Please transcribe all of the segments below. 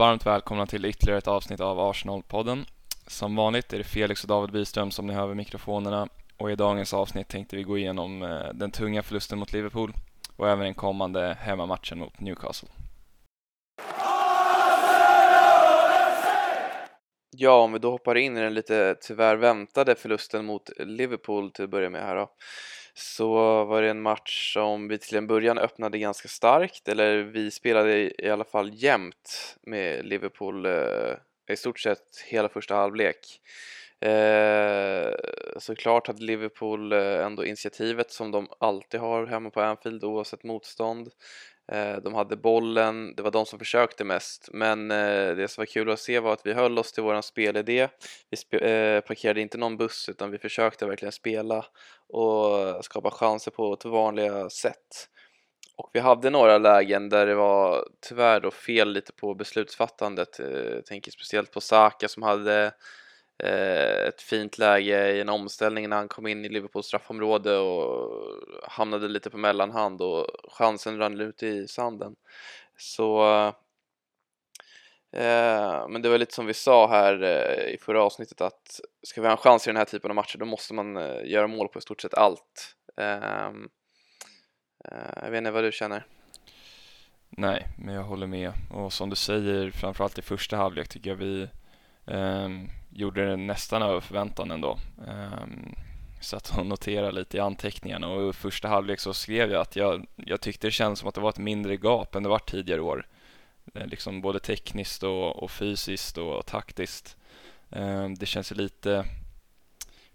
varmt välkomna till ytterligare ett avsnitt av Arsenal-podden. Som vanligt är det Felix och David Byström som ni hör vid mikrofonerna och i dagens avsnitt tänkte vi gå igenom eh, den tunga förlusten mot Liverpool och även den kommande hemmamatchen mot Newcastle. Ja, om vi då hoppar in i den lite tyvärr väntade förlusten mot Liverpool till att börja med här då. Så var det en match som vi till en början öppnade ganska starkt, eller vi spelade i alla fall jämnt med Liverpool eh, i stort sett hela första halvlek. Eh, såklart hade Liverpool eh, ändå initiativet som de alltid har hemma på Anfield oavsett motstånd. Eh, de hade bollen, det var de som försökte mest, men eh, det som var kul att se var att vi höll oss till våran spelidé. Vi eh, parkerade inte någon buss utan vi försökte verkligen spela och skapa chanser på ett vanliga sätt. Och vi hade några lägen där det var tyvärr då fel lite på beslutsfattandet. Eh, jag tänker speciellt på Saka som hade Eh, ett fint läge i en omställning när han kom in i Liverpools straffområde och hamnade lite på mellanhand och chansen rann ut i sanden. Så eh, men det var lite som vi sa här eh, i förra avsnittet att ska vi ha en chans i den här typen av matcher då måste man eh, göra mål på i stort sett allt. Ehm, eh, jag vet inte vad du känner? Nej, men jag håller med och som du säger framförallt i första halvlek tycker jag vi um gjorde det nästan över förväntan ändå. Ehm, um, satt och noterade lite i anteckningarna och i första halvlek så skrev jag att jag, jag tyckte det kändes som att det var ett mindre gap än det var tidigare år. Eh, liksom både tekniskt och, och fysiskt och, taktiskt. Um, det känns ju lite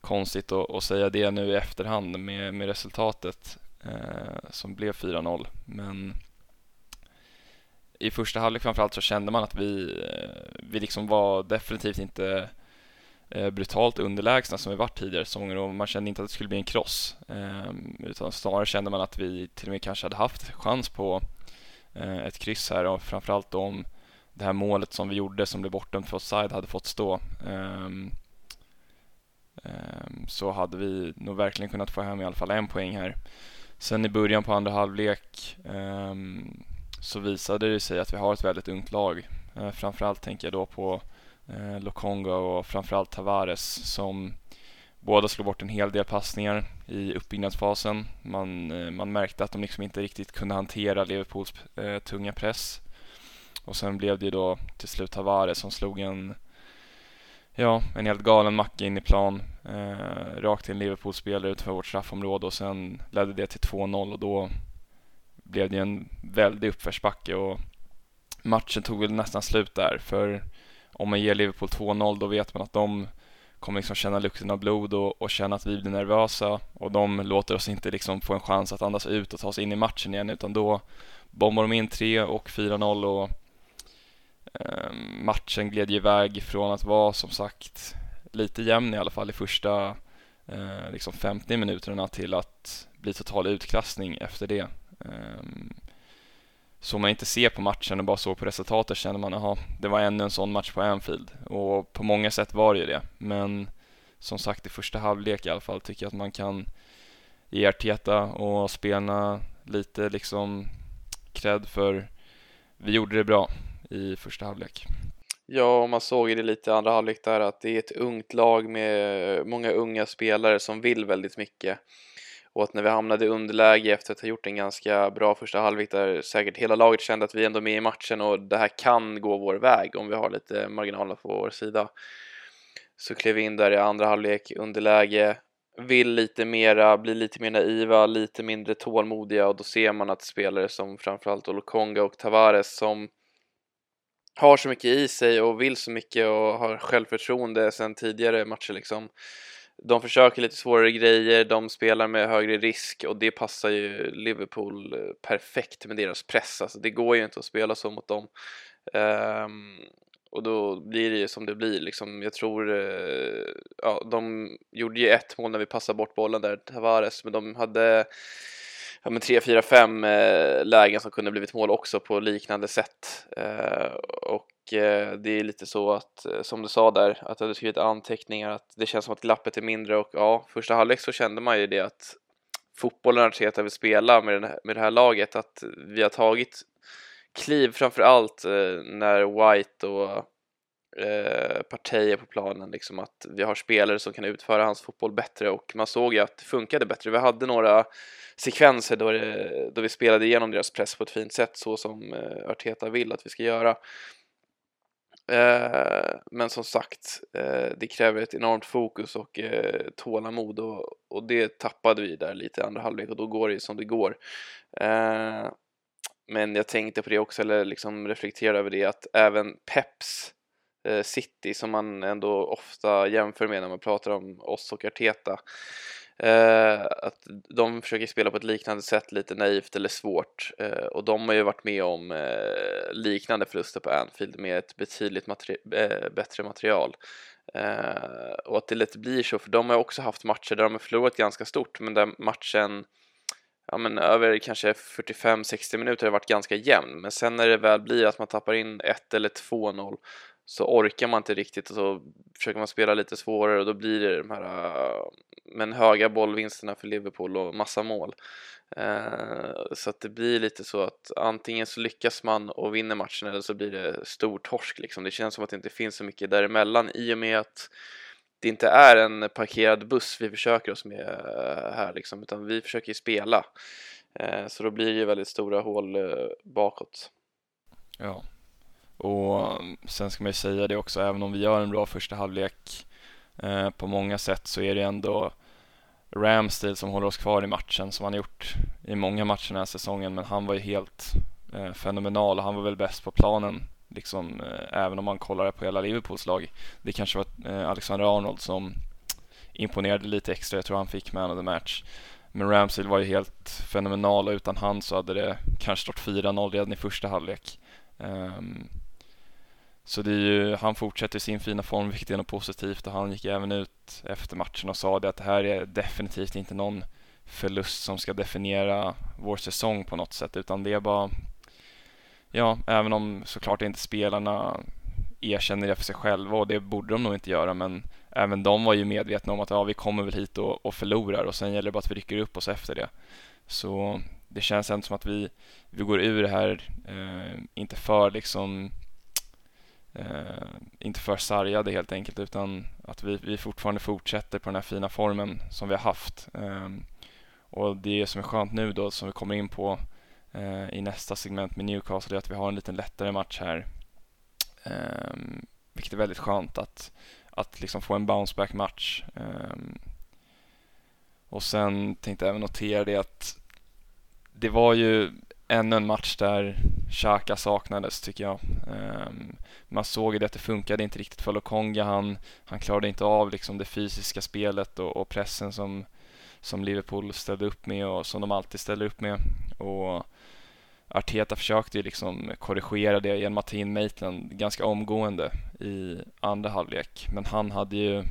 konstigt att, att, säga det nu i efterhand med, med resultatet uh, som blev 4-0. Men i första halvlek framförallt så kände man att vi, eh, vi liksom var definitivt inte Eh, brutalt underlägsna som vi varit tidigare säsonger och man kände inte att det skulle bli en kross. Ehm, utan snarare kände man att vi till och med kanske hade haft chans på eh, ett kryss här och framförallt om det här målet som vi gjorde som blev bortdömt för offside hade fått stå. Ehm, ehm, så hade vi nog verkligen kunnat få hem i alla fall en poäng här. Sen i början på andra halvlek så visade det sig att vi har ett väldigt ungt lag. Eh, framförallt tänker jag då på eh, Lokonga och framförallt Tavares som båda slog bort en hel del passningar i uppbyggnadsfasen. Man, eh, man märkte att de liksom inte riktigt kunde hantera Liverpools eh, tunga press. Och sen blev det ju då till slut Tavares som slog en Ja, en helt galen macka in i plan eh, rakt till en Liverpool-spelare utanför vårt straffområde och sen ledde det till 2-0 och då blev det en väldig uppförsbacke och matchen tog väl nästan slut där för om man ger Liverpool 2-0 då vet man att de kommer liksom känna lukten av blod och, och känna att vi blir nervösa och de låter oss inte liksom få en chans att andas ut och ta oss in i matchen igen utan då bombar de in 3 och 4-0 och eh, matchen gled ju iväg från att vara som sagt lite jämn i alla fall i första eh, liksom 50 minuterna till att bli total utklassning efter det. Eh, så man inte ser på matchen och bara såg på resultatet känner man att det var ännu en sån match på Anfield. Och på många sätt var det ju det. Men som sagt i första halvlek i alla fall tycker jag att man kan ge Arteta och spelarna lite liksom cred för vi gjorde det bra i första halvlek. Ja, och man såg det lite i andra halvlek där att det är ett ungt lag med många unga spelare som vill väldigt mycket och att när vi hamnade i underläge efter att ha gjort en ganska bra första halvlek där säkert hela laget kände att vi ändå är med i matchen och det här kan gå vår väg om vi har lite marginaler på vår sida. Så klev vi in där i andra halvlek, underläge, vill lite mera, blir lite mer naiva, lite mindre tålmodiga och då ser man att spelare som framförallt Olokonga och Tavares som har så mycket i sig och vill så mycket och har självförtroende sedan tidigare matcher liksom de försöker lite svårare grejer, de spelar med högre risk och det passar ju Liverpool eh, perfekt med deras press. Alltså det går ju inte att spela så mot dem. Um, och då blir det ju som det blir liksom. Jag tror, uh, ja, de gjorde ju ett mål när vi passade bort bollen där, Tavares, men de hade ja, men 3, 4, 5 eh, lägen som kunde blivit mål också på liknande sätt. Eh, och eh, det är lite så att, eh, som du sa där, att du hade skrivit anteckningar att det känns som att glappet är mindre och ja, första halvlek så kände man ju det att fotbollen Arteta vill spela med, den här, med det här laget, att vi har tagit kliv framför allt eh, när White och eh, på planen, liksom att vi har spelare som kan utföra hans fotboll bättre och man såg ju att det funkade bättre. Vi hade några sekvenser då, det, då vi spelade igenom deras press på ett fint sätt så som eh, Arteta vill att vi ska göra. Eh, men som sagt, eh, det kräver ett enormt fokus och eh, tålamod och, och det tappade vi där lite i andra halvlek och då går det ju som det går. Eh, men jag tänkte på det också, eller liksom reflekterade över det, att även Peps Eh, city som man ändå ofta jämför med när man pratar om oss och Arteta Eh, att de försöker spela på ett liknande sätt, lite naivt eller svårt. Eh, och de har ju varit med om eh, liknande förluster på Anfield med ett betydligt materi eh, bättre material. Eh, och att det lite blir så, för de har också haft matcher där de har förlorat ganska stort, men där matchen ja, men över kanske 45-60 minuter har varit ganska jämn. Men sen när det väl blir att man tappar in 1 eller 2-0 så orkar man inte riktigt och så försöker man spela lite svårare och då blir det de här äh, men höga bollvinsterna för Liverpool och massa mål. Eh, så att det blir lite så att antingen så lyckas man och vinner matchen eller så blir det stor torsk liksom. Det känns som att det inte finns så mycket däremellan i och med att det inte är en parkerad buss vi försöker oss med äh, här liksom, utan vi försöker ju spela. Eh, så då blir det ju väldigt stora hål äh, bakåt. Ja, och mm, sen ska man ju säga det också, även om vi gör en bra första halvlek eh, på många sätt så är det ändå Ramsdale som håller oss kvar i matchen som han har gjort i många matcher den här säsongen men han var ju helt eh, fenomenal och han var väl bäst på planen liksom eh, även om man kollar på hela Liverpools lag. Det kanske var eh, Alexander Arnold som imponerade lite extra, jag tror han fick man of the match. Men Ramsdale var ju helt fenomenal och utan han så hade det kanske stått 4-0 redan i första halvlek. Um, så det är ju, han fortsätter sin fina form, vilket är något positivt och han gick även ut efter matchen och sa det att det här är definitivt inte någon förlust som ska definiera vår säsong på något sätt utan det är bara, ja, även om såklart inte spelarna erkänner det för sig själva och det borde de nog inte göra men även de var ju medvetna om att ja, vi kommer väl hit och, och förlorar och sen gäller det bara att vi rycker upp oss efter det. Så det känns ändå som att vi, vi går ur det här, eh, inte för liksom eh, inte för sargade helt enkelt utan att vi, vi fortfarande fortsätter på den här fina formen som vi har haft. Eh, och det som är skönt nu då som vi kommer in på eh, i nästa segment med Newcastle är att vi har en lite lättare match här. Eh, vilket är väldigt skönt att, att liksom få en bounce back match. Eh, och sen tänkte jag även notera det att det var ju ännu en match där Xhaka saknades tycker jag. Um, man såg ju det att det funkade inte riktigt för Lokonga. Han, han klarade inte av liksom det fysiska spelet och, och, pressen som, som Liverpool ställde upp med och som de alltid ställer upp med. Och Arteta försökte ju liksom korrigera det genom att ta in Maitland ganska omgående i andra halvlek. Men han hade ju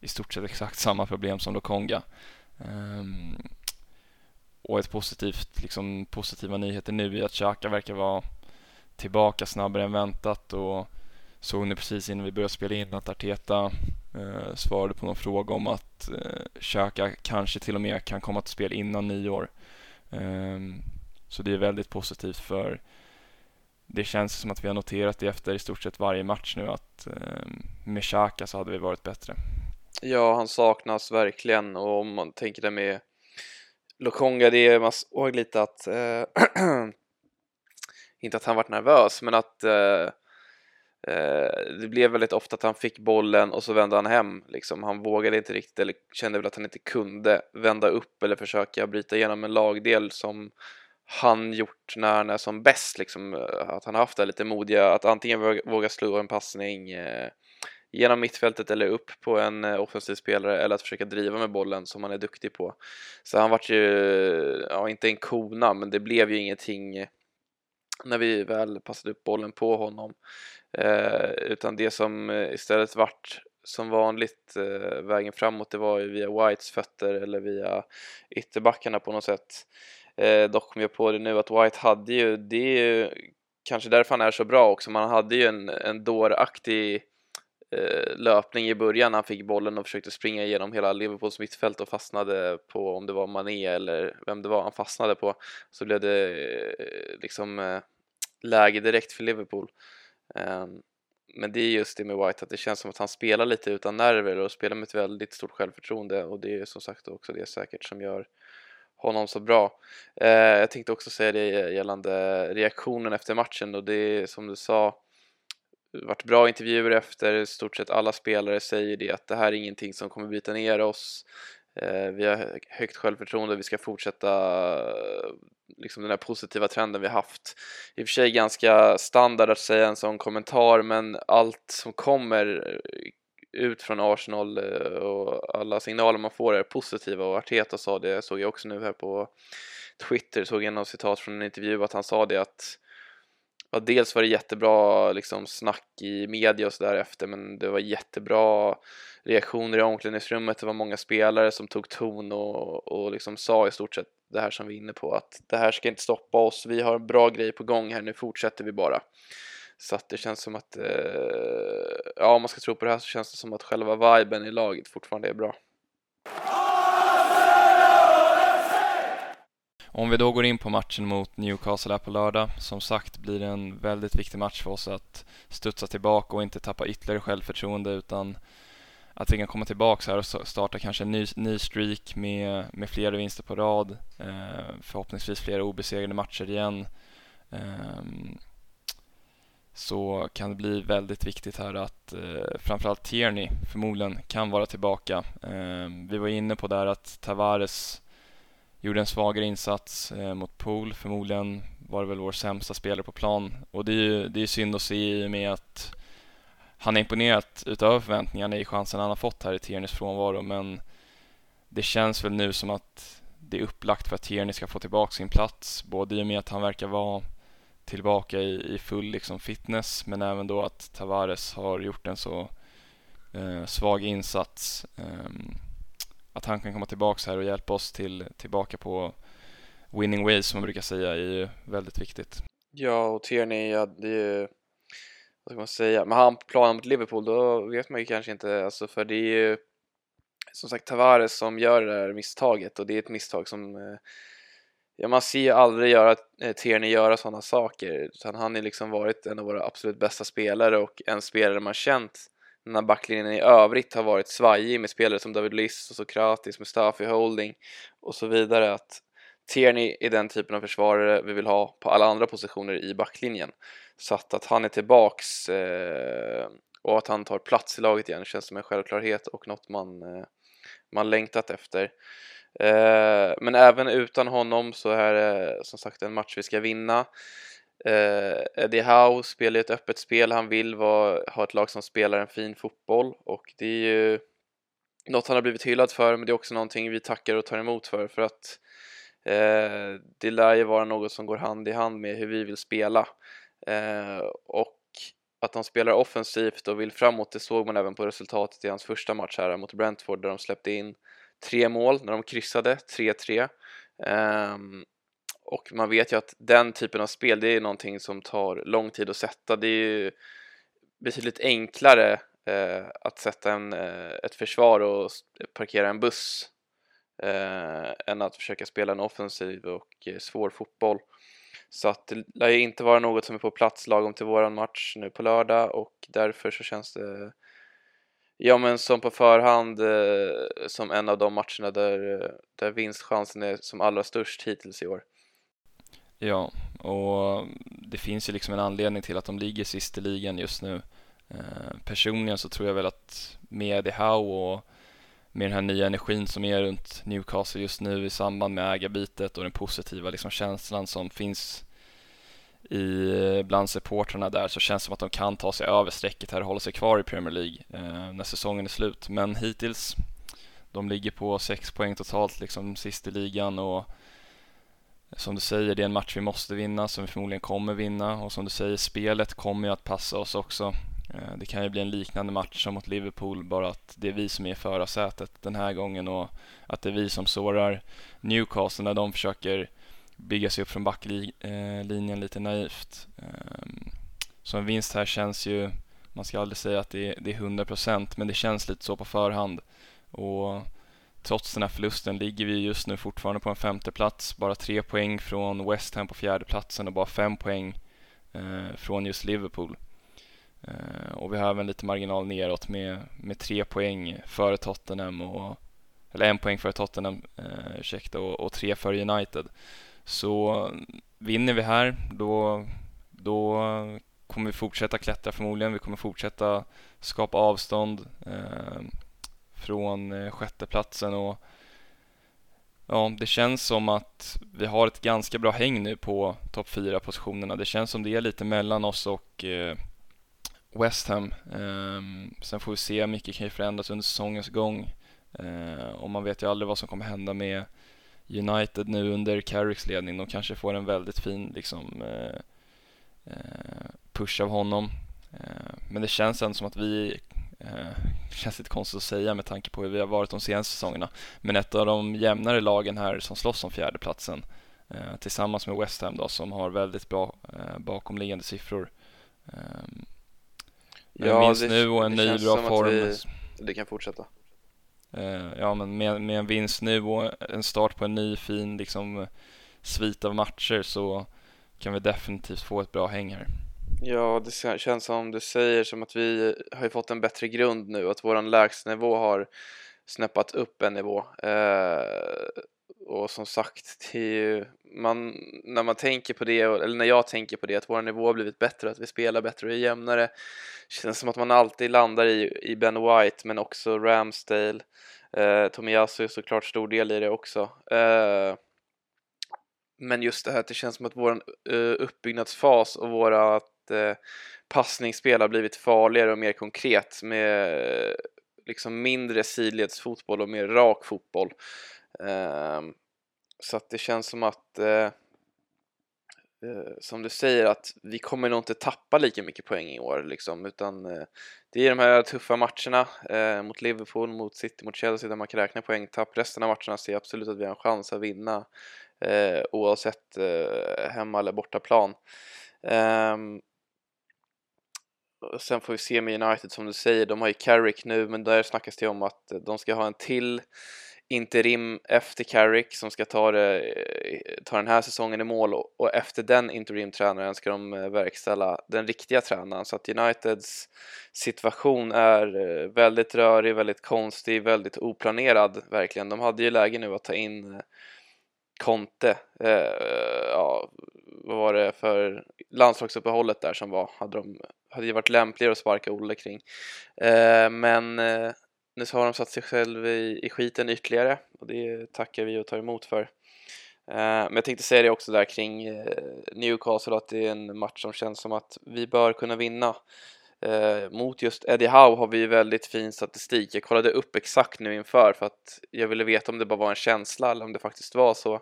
i stort sett exakt samma problem som Lokonga. Um, och ett positivt, liksom, positiva nyheter nu är att Xhaka verkar vara tillbaka snabbare än väntat och såg nu precis innan vi började spela in att Arteta eh, svarade på någon fråga om att eh, Xhaka kanske till och med kan komma till spel innan nyår. Eh, så det är väldigt positivt för det känns som att vi har noterat det efter i stort sett varje match nu att eh, med Xhaka så hade vi varit bättre. Ja, han saknas verkligen och om man tänker det med Lokonga, det är, man såg lite att, eh, inte att han vart nervös, men att eh, eh, det blev väldigt ofta att han fick bollen och så vände han hem. Liksom. Han vågade inte riktigt, eller kände väl att han inte kunde vända upp eller försöka bryta igenom en lagdel som han gjort när han är som bäst. Liksom. Att han har haft det lite modiga, att antingen våga slå en passning eh, genom mittfältet eller upp på en eh, offensiv spelare eller att försöka driva med bollen som han är duktig på. Så han vart ju, ja inte en kona, men det blev ju ingenting när vi väl passade upp bollen på honom. Eh, utan det som istället vart som vanligt eh, vägen framåt det var ju via Whites fötter eller via ytterbackarna på något sätt. Eh, dock kom jag på det nu att White hade ju, det är ju kanske därför han är så bra också, man hade ju en, en dåraktig Eh, Eh, löpning i början när han fick bollen och försökte springa igenom hela Liverpools mittfält och fastnade på om det var Mané eller vem det var han fastnade på så blev det eh, liksom eh, läge direkt för Liverpool. Ehm, men det är just det med White att det känns som att han spelar lite utan nerver och spelar med ett väldigt stort självförtroende och det är som sagt också det säkert som gör honom så bra. Jag tänkte också säga det gällande reaktionen efter matchen och det är som du sa varit bra intervjuer efter, stort sett alla spelare säger det att det här är ingenting som kommer bryta ner oss. Eh, vi har högt självförtroende, vi ska fortsätta liksom den här positiva trenden vi haft. I och för sig ganska standard att säga en sån kommentar men allt som kommer ut från Arsenal eh, och alla signaler man får är positiva och Arteta sa det, såg jag också nu här på Twitter, såg jag något citat från en intervju att han sa det att ja, dels var det jättebra liksom, snack i media och så efter men det var jättebra reaktioner i omklädningsrummet. Det var många spelare som tog ton och, och liksom sa i stort sett det här som vi är inne på att det här ska inte stoppa oss. Vi har en bra grej på gång här. Nu fortsätter vi bara. Så att det känns som att, eh, ja om man ska tro på det här så känns det som att själva viben i laget fortfarande är bra. Om vi då går in på matchen mot Newcastle här på lördag. Som sagt blir det en väldigt viktig match för oss att studsa tillbaka och inte tappa ytterligare självförtroende utan att vi kan komma tillbaka här och starta kanske en ny, ny streak med, med flera vinster på rad. Eh, förhoppningsvis flera obesegrade matcher igen. Eh, så kan det bli väldigt viktigt här att eh, framförallt Tierney förmodligen kan vara tillbaka. Eh, vi var inne på där att Tavares gjorde en svagare insats eh, mot Pool. Förmodligen var det väl vår sämsta spelare på plan och det är ju det är synd att se i och med att han har imponerat utöver förväntningarna i chansen han har fått här i Tiernys frånvaro men det känns väl nu som att det är upplagt för att Tierney ska få tillbaka sin plats både i och med att han verkar vara tillbaka i, i full liksom fitness men även då att Tavares har gjort en så eh, svag insats. Eh, att han kan komma tillbaka här och hjälpa oss till, tillbaka på winning ways som man brukar säga är ju väldigt viktigt. Ja, och Tierney, ja, det är ju, vad ska man säga, men han planen mot Liverpool då vet man ju kanske inte, alltså för det är ju som sagt Tavares som gör det här misstaget och det är ett misstag som eh, Ja, man ser ju aldrig göra, eh, Tierney göra sådana saker utan han har liksom varit en av våra absolut bästa spelare och en spelare man känt när backlinjen i övrigt har varit svajig med spelare som David Liss, och Sokratis, Mustafi Holding och så vidare att Tierney är den typen av försvarare vi vill ha på alla andra positioner i backlinjen så att, att han är tillbaks eh, och att han tar plats i laget igen känns som en självklarhet och något man, eh, man längtat efter Eh, men även utan honom så är det som sagt en match vi ska vinna. Eh, Eddie Howe spelar ett öppet spel, han vill vara, ha ett lag som spelar en fin fotboll. Och det är ju något han har blivit hyllad för men det är också någonting vi tackar och tar emot för. För att eh, det lär ju vara något som går hand i hand med hur vi vill spela. Eh, och att de spelar offensivt och vill framåt det såg man även på resultatet i hans första match här mot Brentford där de släppte in tre mål när de kryssade, 3-3. Um, ehm, och man vet ju att den typen av spel, det är någonting som tar lång tid att sätta. Det är ju betydligt enklare eh, att sätta en, eh, ett försvar och parkera en buss eh, än att försöka spela en offensiv och eh, svår fotboll. Så att det lär ju inte vara något som är på plats lagom till våran match nu på lördag och därför så känns det Ja men som på förhand eh, som en av de matcherna där, eh, där vinstchansen är som allra störst hittills i år. Ja, och det finns ju liksom en anledning till att de ligger sist i ligan just nu. Eh, personligen så tror jag väl att med det här och med den här nya energin som är runt Newcastle just nu i samband med ägarbytet och den positiva liksom känslan som finns i, bland supportrarna där så känns det som att de kan ta sig över strecket här och hålla sig kvar i Premier League eh, när säsongen är slut. Men hittills, de ligger på sex poäng totalt liksom sist i ligan och som du säger, det är en match vi måste vinna som vi förmodligen kommer vinna och som du säger, spelet kommer ju att passa oss också. Eh, det kan ju bli en liknande match som mot Liverpool, bara att det är vi som är i förarsätet den här gången och att det är vi som sårar Newcastle när de försöker bygga sig upp från backlinjen eh, lite naivt. Ehm, så en vinst här känns ju, man ska aldrig säga att det är, det är 100% men det känns lite så på förhand. Och trots den här förlusten ligger vi just nu fortfarande på en femte plats, bara tre poäng från West Ham på fjärde platsen och bara fem poäng eh, från just Liverpool. Eh, och vi har även lite marginal neråt med, med tre poäng före Tottenham och eller en poäng före Tottenham, eh, ursäkta, och, och tre före United. Så vinner vi här, då, då kommer vi fortsätta klättra förmodligen. Vi kommer fortsätta skapa avstånd eh, från eh, sjätteplatsen och ja, det känns som att vi har ett ganska bra häng nu på topp fyra positionerna. Det känns som det är lite mellan oss och eh, West Ham. Eh, sen får vi se, mycket kan ju förändras under säsongens gång. Eh, och man vet ju aldrig vad som kommer hända med United nu under Carricks ledning. De kanske får en väldigt fin liksom, eh, eh push av honom. Eh, men det känns ändå som att vi, känns lite konstigt att säga med tanke på hur vi har varit de senaste säsongerna, men ett av de jämnare lagen här som slåss om fjärdeplatsen tillsammans med West Ham då som har väldigt bra bakomliggande siffror. Ja, minst det, nu och en ny bra form. Vi, det kan fortsätta. Eh, ja, men med, med en vinst nu och en start på en ny fin liksom, svit av matcher så kan vi definitivt få ett bra häng här. Ja, det känns som du säger som att vi har fått en bättre grund nu, att våran lägstanivå har snäppat upp en nivå. Eh, och som sagt, ju, man, när man tänker på det, eller när jag tänker på det, att vår nivå har blivit bättre, att vi spelar bättre och är jämnare, känns som att man alltid landar i, i Ben White, men också Ramsdale, eh, Tomiyasu är såklart stor del i det också. Eh, men just det här att det känns som att vår eh, uppbyggnadsfas och Eh, passningsspel har blivit farligare och mer konkret med liksom mindre sidledsfotboll och mer rak fotboll. Ehm, så att det känns som att eh, eh, som du säger att vi kommer nog inte tappa lika mycket poäng i år liksom utan eh, det är de här tuffa matcherna mot Liverpool, mot City, mot Chelsea där man kan räkna poängtapp. Resten av matcherna ser jag absolut att vi har en chans att vinna oavsett hemma eller bortaplan. Ehm, Sen får vi se med United som du säger, de har ju Carrick nu men där snackas det om att de ska ha en till interim efter Carrick som ska ta, det, eh, ta den här säsongen i mål och efter den interimtränaren ska de eh, verkställa den riktiga tränaren så att Uniteds situation är eh, väldigt rörig, väldigt konstig, väldigt oplanerad verkligen. De hade ju läge nu att ta in Conte, eh, ja, vad var det för landslagsuppehållet där som var, hade de hade ju varit lämpligare att sparka Olle kring. Eh, men eh, nu så har de satt sig själv i, i skiten ytterligare och det tackar vi och tar emot för. Eh, men jag tänkte säga det också där kring eh, Newcastle att det är en match som känns som att vi bör kunna vinna. Eh, mot just Eddie Howe har vi ju väldigt fin statistik. Jag kollade upp exakt nu inför för att jag ville veta om det bara var en känsla eller om det faktiskt var så.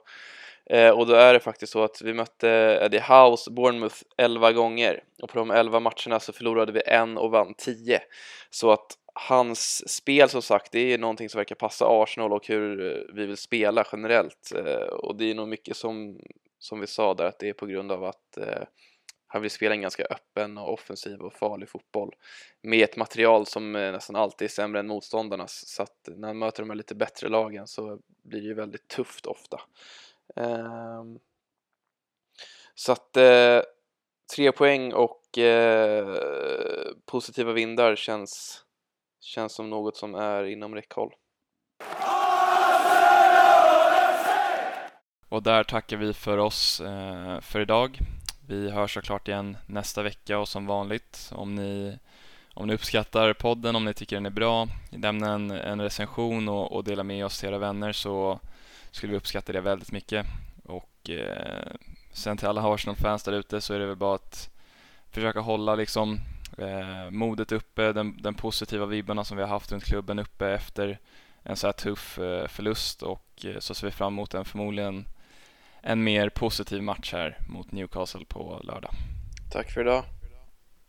Eh, och då är det faktiskt så att vi mötte eh, Eddie House Bournemouth 11 gånger och på de 11 matcherna så förlorade vi en och vann 10. Så att hans spel som sagt, det är någonting som verkar passa Arsenal och hur eh, vi vill spela generellt. Eh, och det är nog mycket som, som vi sa där, att det är på grund av att eh, han vill spela en ganska öppen och offensiv och farlig fotboll med ett material som nästan alltid är sämre än motståndarnas. Så att när han möter de här lite bättre lagen så blir det ju väldigt tufft ofta. Ehm, så att eh, tre poäng och eh, positiva vindar känns känns som något som är inom räckhåll. Och där tackar vi för oss eh, för idag. Vi hörs såklart igen nästa vecka och som vanligt om ni, om ni uppskattar podden, om ni tycker den är bra, lämna en, en recension och, och dela med oss till era vänner så skulle vi uppskatta det väldigt mycket. Och eh, sen till alla Arsenal-fans där ute så är det väl bara att försöka hålla liksom eh, modet uppe, den, den, positiva vibbarna som vi har haft runt klubben uppe efter en så här tuff eh, förlust och eh, så ser vi fram emot en förmodligen en mer positiv match här mot Newcastle på lördag. Tack för idag.